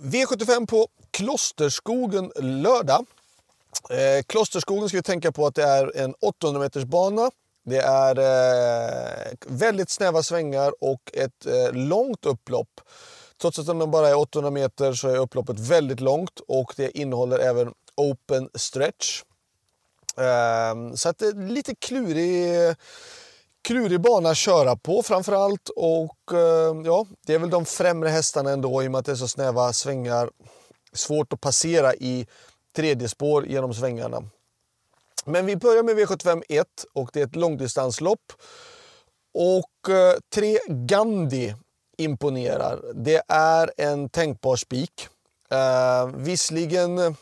V75 på Klosterskogen lördag. Eh, Klosterskogen ska vi tänka på att det är en 800 meters bana. Det är eh, väldigt snäva svängar och ett eh, långt upplopp. Trots att den bara är 800 meter så är upploppet väldigt långt och det innehåller även open stretch. Eh, så att det är lite klurig klurig bana att köra på framförallt. Och eh, ja, det är väl de främre hästarna ändå i och med att det är så snäva svängar. Svårt att passera i tredje spår genom svängarna. Men vi börjar med V75 1 och det är ett långdistanslopp. Och eh, tre Gandhi imponerar. Det är en tänkbar spik. Eh, visserligen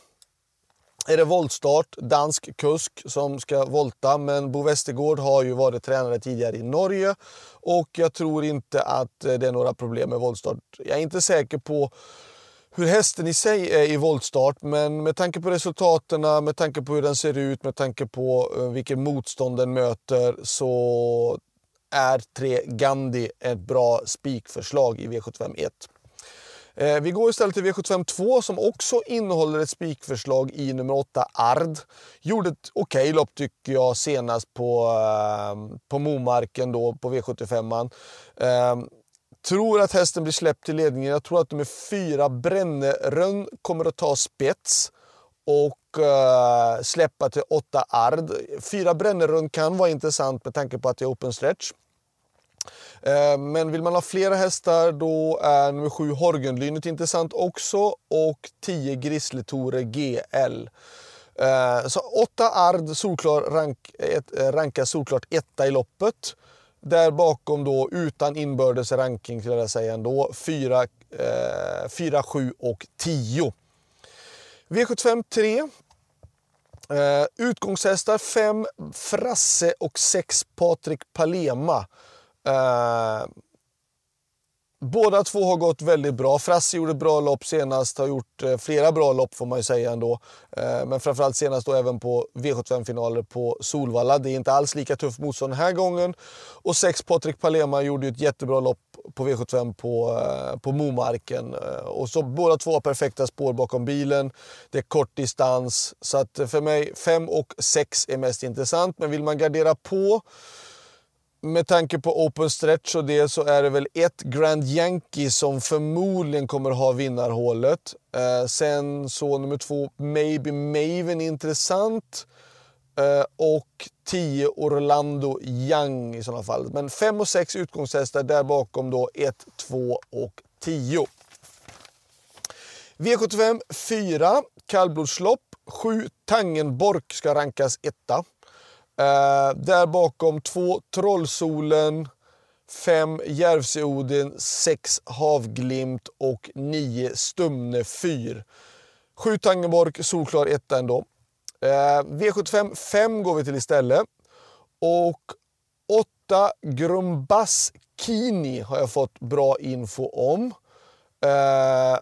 är det voltstart, dansk kusk som ska volta. Men Bo Westergård har ju varit tränare tidigare i Norge och jag tror inte att eh, det är några problem med voltstart. Jag är inte säker på hur hästen i sig är i voltstart, men med tanke på resultaten, med tanke på hur den ser ut, med tanke på eh, vilken motstånd den möter så är 3 Gandhi ett bra spikförslag i V75 1. Eh, vi går istället till V75 2 som också innehåller ett spikförslag i nummer 8 Ard. Gjorde ett okej okay lopp tycker jag senast på, ehm, på Momarken då på V75. Eh, tror att hästen blir släppt till ledningen. Jag tror att nummer 4 Brännerön kommer att ta spets och uh, släppa till 8 Ard. Fyra Brännerön kan vara intressant med tanke på att det är open stretch. Eh, men vill man ha flera hästar då är nummer 7 Horgenlynet intressant också och 10 Grisletore GL. Eh, så 8 Ard solklar rank, eh, rankas solklart etta i loppet. Där bakom då utan inbördes ranking skulle jag säga ändå 4, 4, 7 och 10. V75 3. utgångshästar 5 Frasse och 6 Patrik Palema. Eh, båda två har gått väldigt bra. Frasse gjorde bra lopp senast, har gjort eh, flera bra lopp får man ju säga ändå. Eh, men framförallt senast då även på V75-finaler på Solvalla. Det är inte alls lika tufft motstånd den här gången. Och sex Patrik Palema gjorde ju ett jättebra lopp på V75 på, eh, på Momarken. Eh, och så båda två har perfekta spår bakom bilen. Det är kort distans. Så att eh, för mig, 5 och 6 är mest intressant. Men vill man gardera på med tanke på open stretch och det så är det väl ett Grand Yankee som förmodligen kommer ha vinnarhålet. Eh, sen så nummer två, Maybe Maven intressant. Eh, och 10 Orlando Young i sådana fall. Men 5 och 6 utgångshästar, där bakom då 1, 2 och 10. V75 4, kallblodslopp. 7 Tangenborg ska rankas etta. Eh, där bakom två Trollsolen, fem Järvsöodin, sex Havglimt och nio Stumne fyr. Sju Tangenborg, solklar etta ändå. Eh, V75 5 går vi till istället. Och åtta Grumbas Kini har jag fått bra info om. Eh,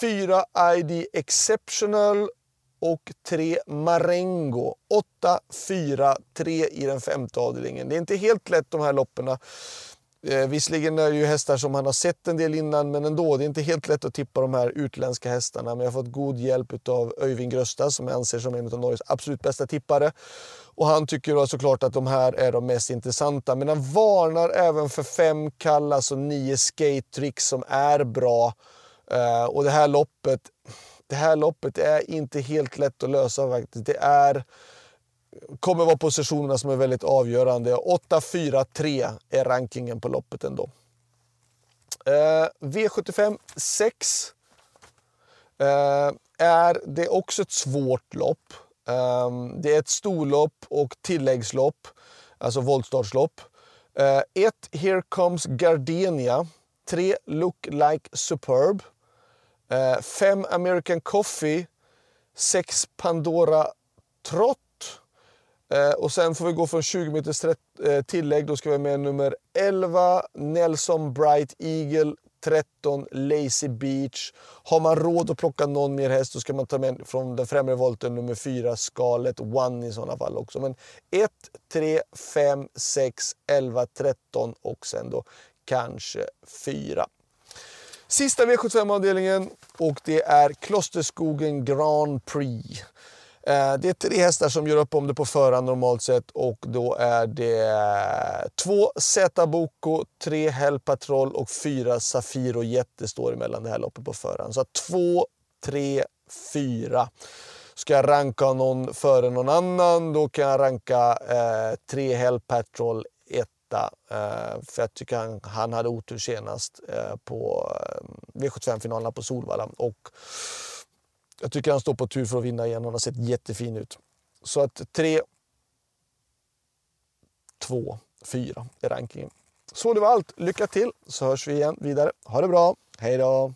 fyra ID Exceptional och 3 Marengo. 8, 4, 3 i den femte avdelningen. Det är inte helt lätt de här loppen. Eh, visserligen är det ju hästar som man har sett en del innan men ändå, det är inte helt lätt att tippa de här utländska hästarna. Men jag har fått god hjälp av Öyvind Grösta som jag anser som en av Norges absolut bästa tippare. Och han tycker då såklart att de här är de mest intressanta. Men han varnar även för fem Kallas alltså och nio Skate Tricks som är bra. Eh, och det här loppet, det här loppet är inte helt lätt att lösa faktiskt. Det är, kommer vara positionerna som är väldigt avgörande. 8-4-3 är rankingen på loppet ändå. Eh, V75 6 eh, är det också ett svårt lopp. Eh, det är ett storlopp och tilläggslopp, alltså voltstartslopp. 1. Eh, Here comes Gardenia. 3. Look like superb. Eh, fem American Coffee, sex Pandora Trott. Eh, och sen får vi gå från 20 meters eh, tillägg. Då ska vi med nummer 11 Nelson Bright Eagle, 13 Lazy Beach. Har man råd att plocka någon mer häst så ska man ta med från den främre volten nummer 4 Scarlet One i sådana fall också. Men 1, 3, 5, 6, 11, 13 och sen då kanske 4. Sista V75-avdelningen och det är Klosterskogen Grand Prix. Eh, det är tre hästar som gör upp om det på förhand normalt sett och då är det eh, två Z Boko, tre Hell Patrol och fyra Safiro Jätte står emellan det här loppet på förhand. Så två, tre, fyra. Ska jag ranka någon före någon annan, då kan jag ranka eh, tre Hell Patrol, detta. Eh, för jag tycker han, han hade otur senast eh, på eh, V75-finalerna på Solvalla. Och jag tycker han står på tur för att vinna igen. Han har sett jättefin ut. Så att 3, 2, 4 är rankingen. Så det var allt. Lycka till så hörs vi igen vidare. Ha det bra. Hej då!